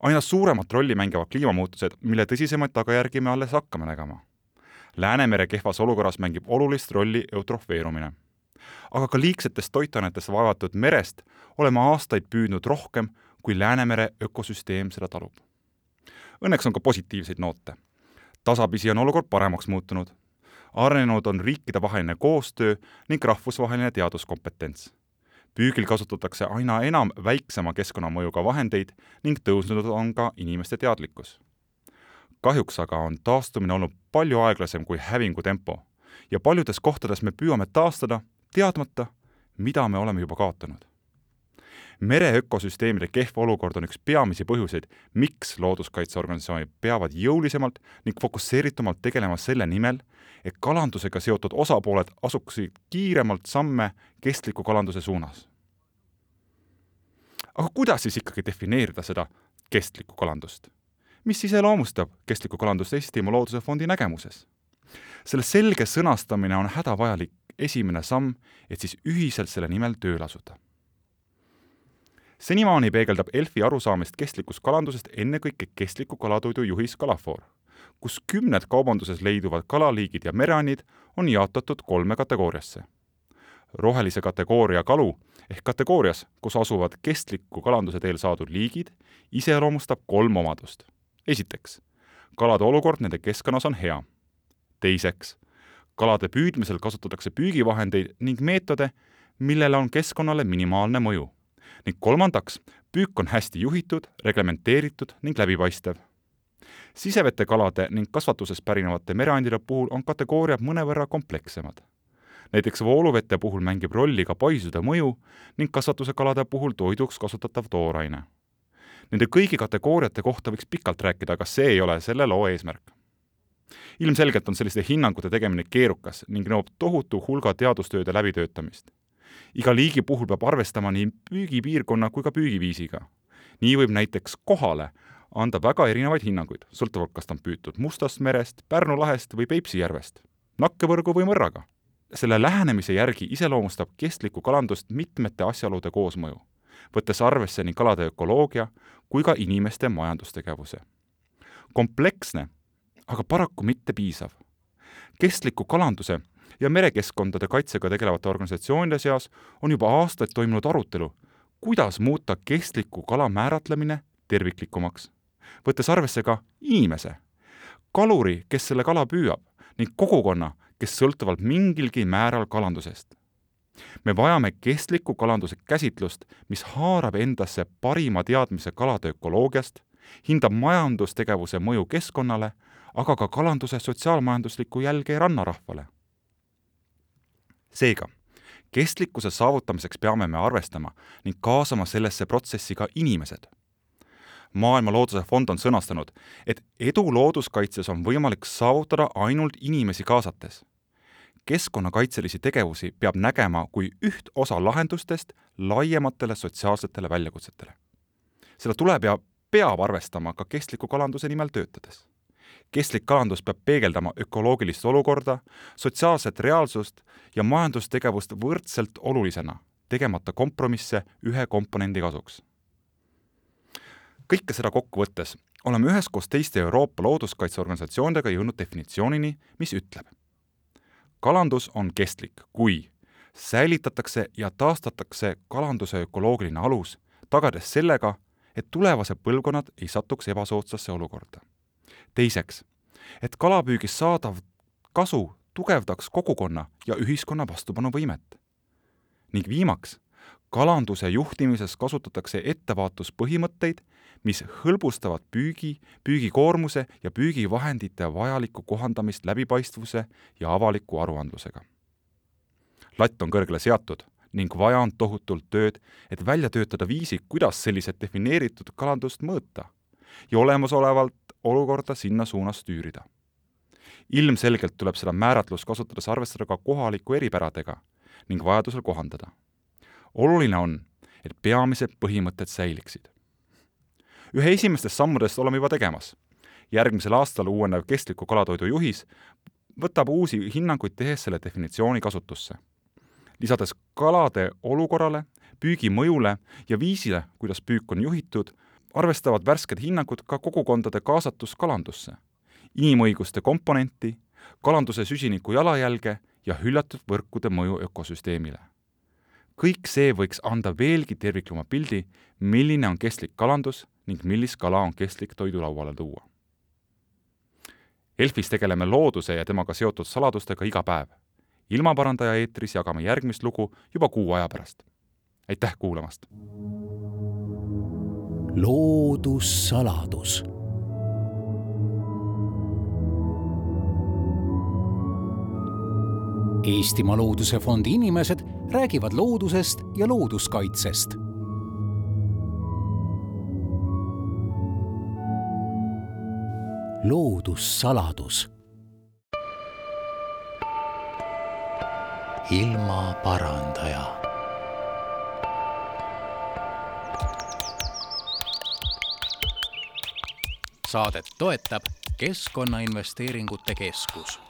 Aina suuremat rolli mängivad kliimamuutused, mille tõsisemaid tagajärgi me alles hakkame nägema. Läänemere kehvas olukorras mängib olulist rolli eutrofeerumine aga ka liigsetest toitainetest vaevatud merest oleme aastaid püüdnud rohkem, kui Läänemere ökosüsteem seda talub. Õnneks on ka positiivseid noote. tasapisi on olukord paremaks muutunud. arenenud on riikidevaheline koostöö ning rahvusvaheline teaduskompetents. Püügil kasutatakse aina enam väiksema keskkonnamõjuga vahendeid ning tõusnud on ka inimeste teadlikkus. kahjuks aga on taastumine olnud palju aeglasem kui hävingu tempo ja paljudes kohtades me püüame taastada teadmata, mida me oleme juba kaotanud. mere ökosüsteemide kehv olukord on üks peamisi põhjuseid, miks looduskaitseorganisatsioonid peavad jõulisemalt ning fokusseeritumalt tegelema selle nimel, et kalandusega seotud osapooled asuksid kiiremalt samme kestliku kalanduse suunas. Aga kuidas siis ikkagi defineerida seda kestlikku kalandust? mis iseloomustab kestlikku kalandust Eestimaa Looduse Fondi nägemuses? selle selge sõnastamine on hädavajalik esimene samm, et siis ühiselt selle nimel tööle asuda. senimaani peegeldab ELFi arusaamist kestlikust kalandusest ennekõike kestliku kalatoidu juhis Kalafoor, kus kümned kaubanduses leiduvad kalaliigid ja mereannid on jaotatud kolme kategooriasse. Rohelise kategooria kalu ehk kategoorias, kus asuvad kestliku kalanduse teel saadud liigid, iseloomustab kolm omadust. esiteks, kalade olukord nende keskkonnas on hea. teiseks, kalade püüdmisel kasutatakse püügivahendeid ning meetode, millele on keskkonnale minimaalne mõju. ning kolmandaks, püük on hästi juhitud, reglementeeritud ning läbipaistev. sisevete kalade ning kasvatusest pärinevate mereandide puhul on kategooriad mõnevõrra komplekssemad. Näiteks vooluvete puhul mängib rolli ka paisude mõju ning kasvatuse kalade puhul toiduks kasutatav tooraine. Nende kõigi kategooriate kohta võiks pikalt rääkida, aga see ei ole selle loo eesmärk ilmselgelt on selliste hinnangute tegemine keerukas ning nõuab tohutu hulga teadustööde läbitöötamist. iga liigi puhul peab arvestama nii püügipiirkonna kui ka püügiviisiga. nii võib näiteks kohale anda väga erinevaid hinnanguid, sõltuvalt kas ta on püütud Mustast merest, Pärnu lahest või Peipsi järvest, nakkevõrgu või mõrraga. Selle lähenemise järgi iseloomustab kestlikku kalandust mitmete asjaolude koosmõju, võttes arvesse nii kalade ökoloogia kui ka inimeste majandustegevuse. kompleksne aga paraku mitte piisav. kestliku kalanduse ja merekeskkondade kaitsega tegelevate organisatsioonide seas on juba aastaid toimunud arutelu, kuidas muuta kestliku kala määratlemine terviklikumaks, võttes arvesse ka inimese, kaluri, kes selle kala püüab, ning kogukonna, kes sõltuvad mingilgi määral kalandusest. me vajame kestliku kalanduse käsitlust, mis haarab endasse parima teadmise kalade ökoloogiast, hindab majandustegevuse mõju keskkonnale aga ka kalanduse sotsiaalmajanduslikku jälge rannarahvale. seega, kestlikkuse saavutamiseks peame me arvestama ning kaasama sellesse protsessi ka inimesed. Maailma Looduse Fond on sõnastanud, et edu looduskaitses on võimalik saavutada ainult inimesi kaasates. keskkonnakaitselisi tegevusi peab nägema kui üht osa lahendustest laiematele sotsiaalsetele väljakutsetele. seda tuleb ja peab arvestama ka kestliku kalanduse nimel töötades kestlik kalandus peab peegeldama ökoloogilist olukorda, sotsiaalset reaalsust ja majandustegevust võrdselt olulisena, tegemata kompromisse ühe komponendi kasuks. Kõike seda kokku võttes oleme üheskoos teiste Euroopa looduskaitseorganisatsioonidega jõudnud definitsioonini, mis ütleb. kalandus on kestlik, kui säilitatakse ja taastatakse kalanduse ökoloogiline alus, tagades sellega, et tulevased põlvkonnad ei satuks ebasoodsasse olukorda teiseks, et kalapüügist saadav kasu tugevdaks kogukonna ja ühiskonna vastupanuvõimet. ning viimaks, kalanduse juhtimises kasutatakse ettevaatuspõhimõtteid, mis hõlbustavad püügi, püügikoormuse ja püügivahendite vajalikku kohandamist läbipaistvuse ja avaliku aruandlusega. latt on kõrgele seatud ning vaja on tohutult tööd, et välja töötada viisi, kuidas selliselt defineeritud kalandust mõõta ja olemasolevalt olukorda sinna suunas tüürida. ilmselgelt tuleb seda määratlust kasutades arvestada ka kohaliku eripäradega ning vajadusel kohandada. Oluline on, et peamised põhimõtted säiliksid. ühe esimestest sammudest oleme juba tegemas. järgmisel aastal uuenev kestliku kalatoidu juhis võtab uusi hinnanguid tehes selle definitsiooni kasutusse. lisades kalade olukorrale, püügi mõjule ja viisile, kuidas püük on juhitud, arvestavad värsked hinnangud ka kogukondade kaasatust kalandusse, inimõiguste komponenti, kalanduse süsiniku jalajälge ja hüljatud võrkude mõju ökosüsteemile. Kõik see võiks anda veelgi tervikluma pildi, milline on kestlik kalandus ning millist kala on kestlik toidulauale tuua. Elfis tegeleme looduse ja temaga seotud saladustega iga päev. ilmaparandaja eetris jagame järgmist lugu juba kuu aja pärast. aitäh kuulamast! loodussaladus Eestimaa Looduse Fondi inimesed räägivad loodusest ja looduskaitsest. loodussaladus. ilmaparandaja saadet toetab Keskkonnainvesteeringute Keskus.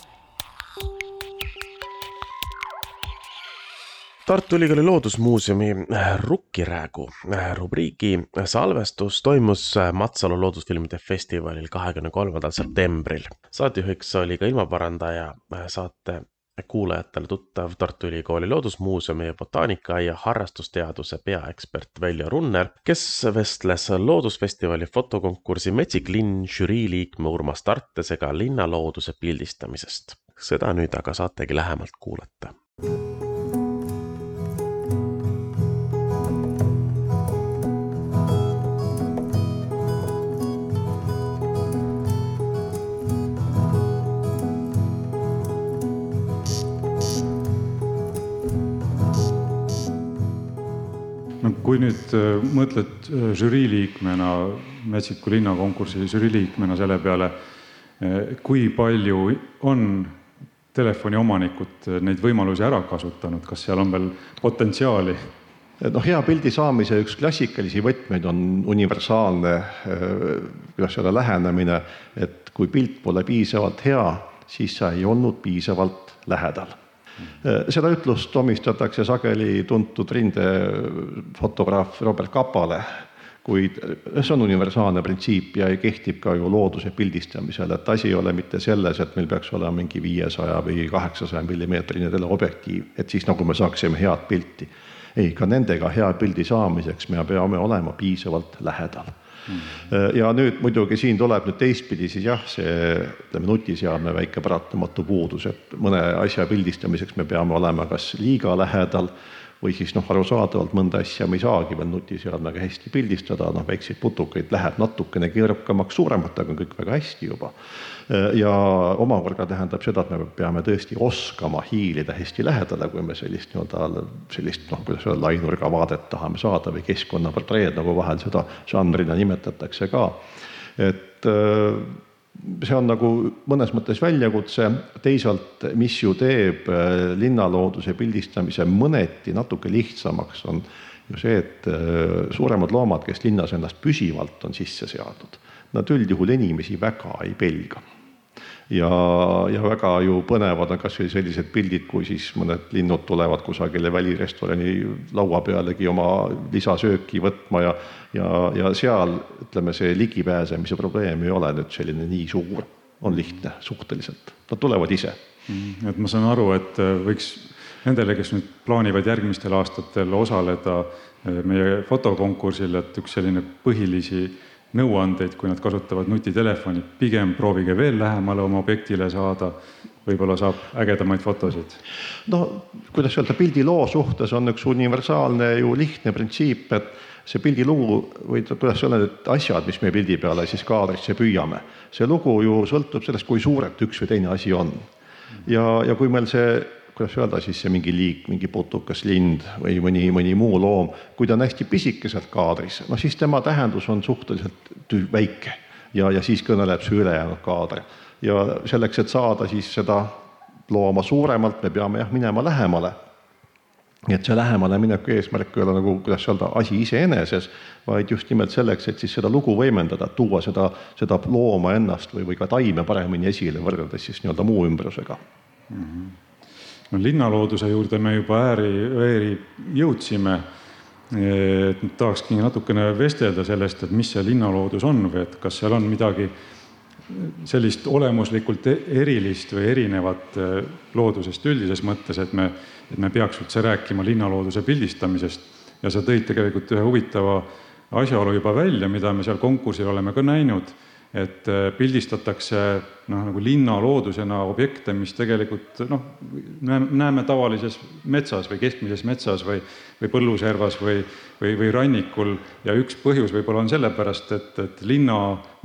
Tartu Ülikooli Loodusmuuseumi Rukkiräägu rubriigi salvestus toimus Matsalu loodusfilmide festivalil kahekümne kolmandal septembril. saatejuhiks oli ka ilmaparandaja, saate kuulajatele tuttav Tartu Ülikooli Loodusmuuseumi ja botaanikaaia harrastusteaduse peaekspert Veljo Runner, kes vestles Loodusfestivali fotokonkursi Metsik linn žürii liikme Urmas Tartesega linnalooduse pildistamisest. seda nüüd aga saategi lähemalt kuulata kui nüüd äh, mõtled äh, žürii liikmena, Metsiku linnakonkursi žürii liikmena selle peale, äh, kui palju on telefoniomanikud neid võimalusi ära kasutanud, kas seal on veel potentsiaali? noh, hea pildi saamise üks klassikalisi võtmeid on universaalne, kuidas öelda, lähenemine, et kui pilt pole piisavalt hea, siis sa ei olnud piisavalt lähedal seda ütlust omistatakse sageli tuntud rindefotograaf Robert Kapale, kuid see on universaalne printsiip ja kehtib ka ju looduse pildistamisel, et asi ei ole mitte selles, et meil peaks olema mingi viiesaja või kaheksasaja millimeetrine teleobjektiiv, et siis nagu me saaksime head pilti. ei, ka nendega hea pildi saamiseks me peame olema piisavalt lähedal. Ja nüüd muidugi siin tuleb nüüd teistpidi siis jah, see ütleme, nutiseadme väike paratamatu puudus, et mõne asja pildistamiseks me peame olema kas liiga lähedal või siis noh, arusaadavalt mõnda asja me ei saagi veel nutiseadmega hästi pildistada, noh, väikseid putukaid läheb natukene keerukamaks, suurematega on kõik väga hästi juba. ja omakorda tähendab seda, et me peame tõesti oskama hiilida hästi lähedale, kui me sellist nii-öelda, sellist noh, kuidas öelda, lainurga vaadet tahame saada või keskkonnaportreed, nagu vahel seda žanrina nimetatakse ka. et see on nagu mõnes mõttes väljakutse, teisalt, mis ju teeb äh, linnalooduse pildistamise mõneti natuke lihtsamaks, on ju see, et äh, suuremad loomad, kes linnas ennast püsivalt on sisse seadnud, nad üldjuhul inimesi väga ei pelga ja, ja väga ju põnevad on kas või sellised pildid, kui siis mõned linnud tulevad kusagile välirestorani laua pealegi oma lisasööki võtma ja ja, ja seal ütleme, see ligipääsemise probleem ei ole nüüd selline nii suur, on lihtne suhteliselt, nad tulevad ise mm,. et ma saan aru, et äh, võiks nendele, kes nüüd plaanivad järgmistel aastatel osaleda äh, meie fotokonkursil, et üks selline põhilisi nõuandeid, kui nad kasutavad nutitelefoni, pigem proovige veel lähemale oma objektile saada, võib-olla saab ägedamaid fotosid. no kuidas öelda, pildiloo suhtes on üks universaalne ju lihtne printsiip, et see pildilugu või kuidas öelda, et asjad, mis me pildi peale siis kaadrisse püüame, see lugu ju sõltub sellest, kui suurelt üks või teine asi on. ja, ja kui meil see kuidas öelda siis see mingi liik, mingi putukas, lind või mõni, mõni muu loom, kui ta on hästi pisikeselt kaadris, no siis tema tähendus on suhteliselt väike ja, ja siis kõneleb see ülejäänud kaader. ja selleks, et saada siis seda looma suuremalt, me peame jah, minema lähemale. nii et see lähemale mineku eesmärk ei ole nagu, kuidas öelda, asi iseeneses, vaid just nimelt selleks, et siis seda lugu võimendada, tuua seda, seda looma ennast või, või ka taime paremini esile, võrreldes siis nii-öelda muu ümbrusega mm. -hmm no linnalooduse juurde me juba ääri, ääri jõudsime. et tahakski natukene vestelda sellest, et mis see linnaloodus on või et kas seal on midagi sellist olemuslikult e-, erilist või erinevat e, loodusest üldises mõttes, et me, et me peaks üldse rääkima linnalooduse pildistamisest. ja sa tõid tegelikult ühe huvitava asjaolu juba välja, mida me seal konkursil oleme ka näinud, et äh, pildistatakse noh, nagu linnaloodusena objekte, mis tegelikult noh, näeme tavalises metsas või keskmises metsas või, või põlluservas või, või, või rannikul. Ja üks põhjus võib-olla on sellepärast, et, et linna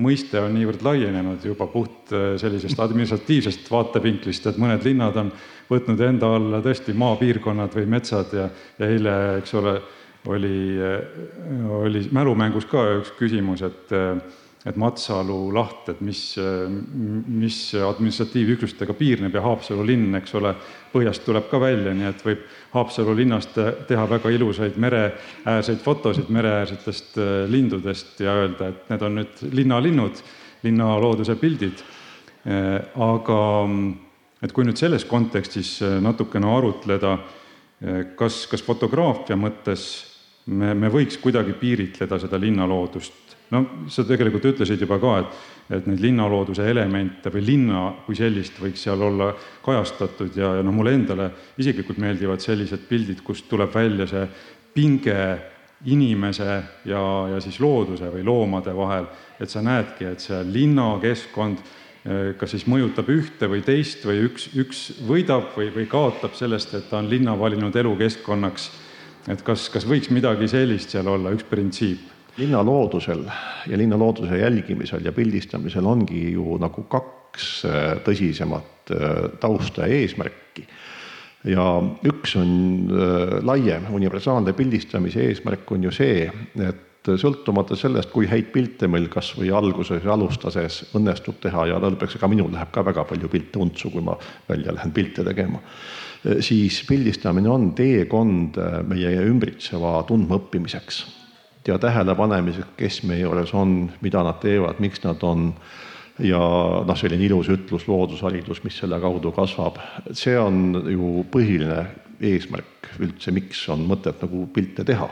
mõiste on niivõrd laienenud juba puht äh, sellisest administratiivsest vaatevinklist, et mõned linnad on võtnud enda alla tõesti maapiirkonnad või metsad ja, ja eile, eks ole, oli, äh, oli mälumängus ka üks küsimus, et et Matsalu laht, et mis, mis administratiivüksustega piirneb ja Haapsalu linn, eks ole, põhjast tuleb ka välja, nii et võib Haapsalu linnast teha väga ilusaid mereäärseid fotosid mereäärsetest äh, lindudest ja öelda, et need on nüüd linnalinnud, linnalooduse pildid. Äh, aga et kui nüüd selles kontekstis äh, natukene arutleda, kas, kas fotograafia mõttes me, me võiks kuidagi piiritleda seda linnaloodust no sa tegelikult ütlesid juba ka, et, et neid linnalooduse elemente või linna kui sellist võiks seal olla kajastatud ja, ja noh, mulle endale isiklikult meeldivad sellised pildid, kust tuleb välja see pinge inimese ja, ja siis looduse või loomade vahel, et sa näedki, et see linnakeskkond eh, kas siis mõjutab ühte või teist või üks, üks võidab või, või kaotab sellest, et ta on linna valinud elukeskkonnaks. et kas, kas võiks midagi sellist seal olla, üks printsiip? Linnaloodusel ja linnalooduse jälgimisel ja pildistamisel ongi ju nagu kaks äh, tõsisemat äh, tausta ja eesmärki. ja üks on äh, laiem, universaalne pildistamise eesmärk on ju see, et sõltumata sellest, kui häid pilte meil kas või alguses ja alustades õnnestub teha ja lõpuks, ega minul läheb ka väga palju pilte untsu, kui ma välja lähen pilte tegema, siis pildistamine on teekond meie ümbritseva tundmaõppimiseks ja tähelepanemiseks, kes meie juures on, mida nad teevad, miks nad on. Ja noh, selline ilus ütlus, loodusharidus, mis selle kaudu kasvab, see on ju põhiline eesmärk üldse, miks on mõtet nagu pilte teha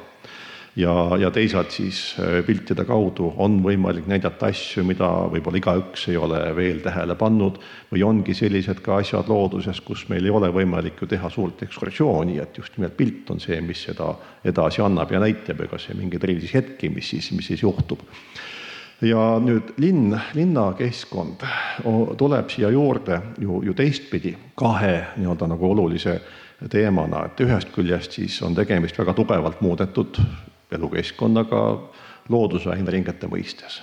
ja, ja teisalt siis äh, piltide kaudu on võimalik näidata asju, mida võib-olla igaüks ei ole veel tähele pannud või ongi sellised ka asjad looduses, kus meil ei ole võimalik ju teha suurt ekskursiooni, et just nimelt pilt on see, mis seda edasi annab ja näitab ja kas mingeid erilisi hetki, mis siis, mis siis juhtub. Ja nüüd linn, linnakeskkond tuleb siia juurde ju, ju teistpidi kahe nii-öelda nagu olulise teemana, et ühest küljest siis on tegemist väga tugevalt muudetud elukeskkonnaga loodusaineringete mõistes.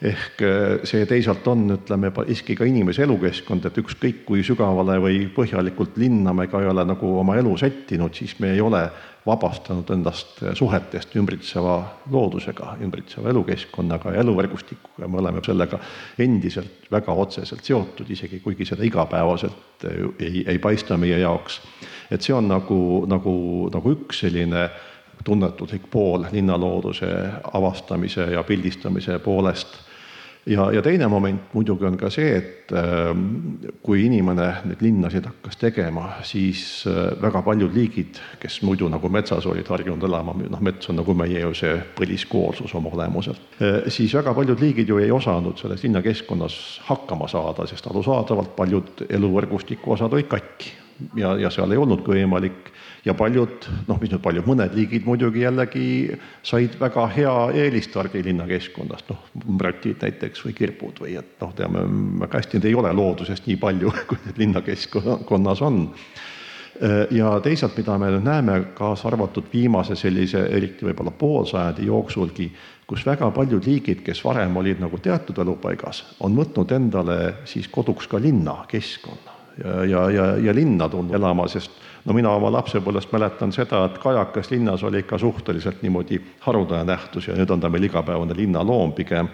ehk eh, see teisalt on, ütleme, siiski ka inimese elukeskkond, et ükskõik kui sügavale või põhjalikult linna me ka ei ole nagu oma elu sättinud, siis me ei ole vabastanud endast suhetest ümbritseva loodusega, ümbritseva elukeskkonnaga ja eluvõrgustikuga, me oleme sellega endiselt väga otseselt seotud, isegi kuigi seda igapäevaselt ei, ei paista meie jaoks. et see on nagu, nagu, nagu üks selline tunnetuslik pool linnalooduse avastamise ja pildistamise poolest. ja, ja teine moment muidugi on ka see, et ähm, kui inimene neid linnasid hakkas tegema, siis äh, väga paljud liigid, kes muidu nagu metsas olid harjunud elama, noh, mets on nagu meie ju see põliskoolsus oma olemuselt, äh, siis väga paljud liigid ju ei osanud selles linnakeskkonnas hakkama saada, sest arusaadavalt paljud eluvõrgustiku osad olid katki ja, ja seal ei olnudki võimalik ja paljud, noh, mis nüüd paljud, mõned liigid muidugi jällegi said väga hea eelistargi linnakeskkonnast, noh, mratid näiteks või kirbud või et noh, teame väga hästi, neid ei ole loodusest nii palju, kui need linnakeskkonnas on. Ja teisalt, mida me nüüd näeme, kaasa arvatud viimase sellise, eriti võib-olla poolsajandi jooksulgi, kus väga paljud liigid, kes varem olid nagu teatud elupaigas, on võtnud endale siis koduks ka linnakeskkonna ja, ja, ja, ja linna tundnud elama, sest no mina oma lapsepõlvest mäletan seda, et kajakas linnas oli ikka suhteliselt niimoodi haruldane nähtus ja nüüd on ta meil igapäevane linnaloom pigem.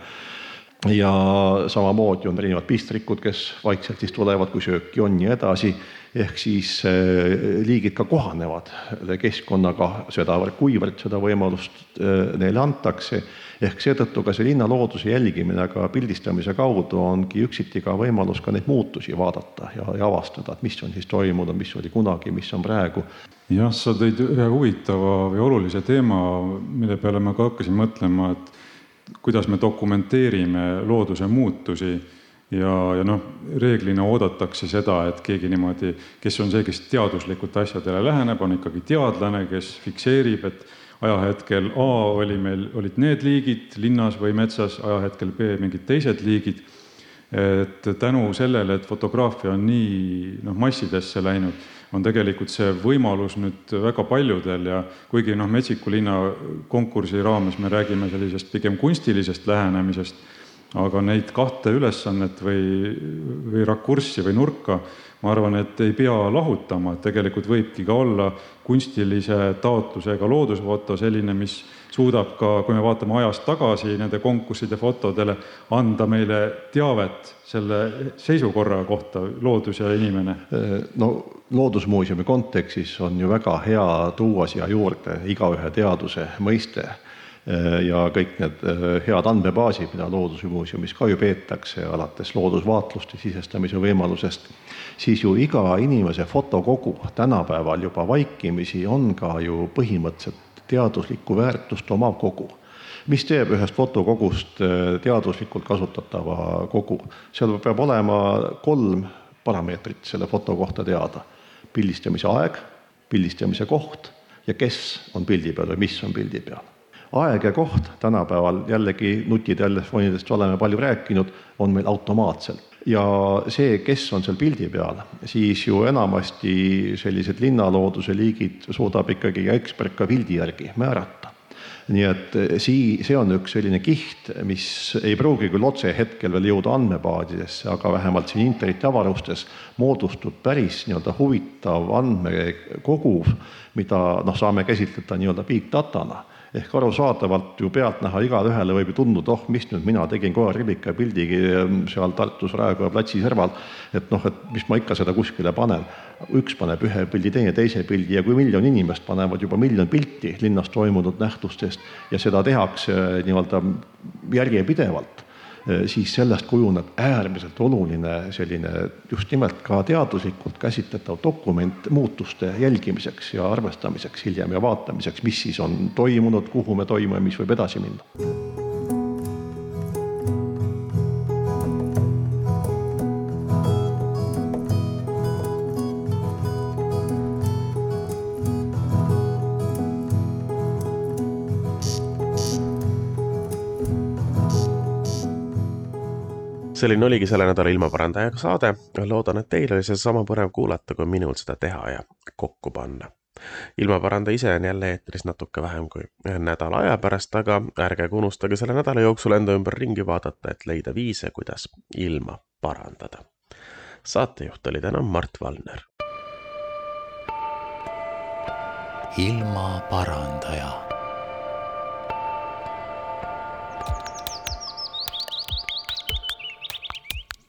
Ja samamoodi on erinevad pistrikud, kes vaikselt siis tulevad, kui sööki on ja edasi, ehk siis eh, liigid ka kohanevad keskkonnaga sedavõrd-kuivõrd seda võimalust eh, neile antakse ehk seetõttu ka see linnalooduse jälgimine ka pildistamise kaudu ongi üksiti ka võimalus ka neid muutusi vaadata ja, ja avastada, et mis on siis toimunud, mis oli kunagi, mis on praegu. jah, sa tõid ühe huvitava või olulise teema, mille peale ma ka hakkasin mõtlema, et kuidas me dokumenteerime looduse muutusi ja, ja noh, reeglina oodatakse seda, et keegi niimoodi, kes on see, kes teaduslikult asjadele läheneb, on ikkagi teadlane, kes fikseerib, et ajahetkel A oli meil, olid need liigid linnas või metsas, ajahetkel B mingid teised liigid. et tänu sellele, et fotograafia on nii noh, massidesse läinud, on tegelikult see võimalus nüüd väga paljudel ja kuigi noh, Metsiku linna konkursi raames me räägime sellisest pigem kunstilisest lähenemisest aga neid kahte ülesannet või, või rakurssi või nurka, ma arvan, et ei pea lahutama, et tegelikult võibki ka olla kunstilise taotlusega loodusfoto selline, mis suudab ka, kui me vaatame ajas tagasi nende konkursside fotodele, anda meile teavet selle seisukorra kohta, loodus ja inimene. no Loodusmuuseumi kontekstis on ju väga hea tuua siia juurde igaühe teaduse mõiste ja kõik need äh, head andmebaasid, mida Loodusmuuseumis ka ju peetakse, alates loodusvaatluste sisestamise võimalusest, siis ju iga inimese fotokogu tänapäeval juba vaikimisi on ka ju põhimõtteliselt teaduslikku väärtust omav kogu mis teeb ühest fotokogust äh, teaduslikult kasutatava kogu? seal peab olema kolm parameetrit selle foto kohta teada. pildistamise aeg, pildistamise koht ja kes on pildi peal või mis on pildi peal aeg ja koht. Tänapäeval jällegi nutitelefonidest oleme palju rääkinud, on meil automaatselt. ja see, kes on seal pildi peal, siis ju enamasti sellised linnalooduse liigid suudab ikkagi ekspert ka pildi järgi määrata. Nii et sii-, see on üks selline kiht, mis ei pruugi küll otse hetkel veel jõuda andmebaadidesse, aga vähemalt siin interneti avarustes moodustub päris nii-öelda huvitav andmekogu, mida noh, saame käsitleda nii-öelda big datana ehk arusaadavalt ju pealtnäha igaühele võib ju tunduda, oh, mis nüüd mina tegin koerillika pildigi ehm, seal Tartus Raekoja platsi serval, et noh, et mis ma ikka seda kuskile panen. üks paneb ühe pildi, teine teise pildi ja kui miljon inimest panevad juba miljon pilti linnas toimunud nähtustest ja seda tehakse nii-öelda järjepidevalt siis sellest kujuneb äärmiselt oluline selline just nimelt ka teaduslikult käsitletav dokument muutuste jälgimiseks ja arvestamiseks hiljem ja vaatamiseks, mis siis on toimunud, kuhu me toime, mis võib edasi minna selline oligi selle nädala ilmaparandajaga saade. loodan, et teil oli sedasama põnev kuulata, kui minul seda teha ja kokku panna. ilmaparandaja ise on jälle eetris natuke vähem kui nädala aja pärast, aga ärge ka unustage selle nädala jooksul enda ümber ringi vaadata, et leida viise, kuidas ilma parandada. saatejuht oli täna Mart Valner. ilmaparandaja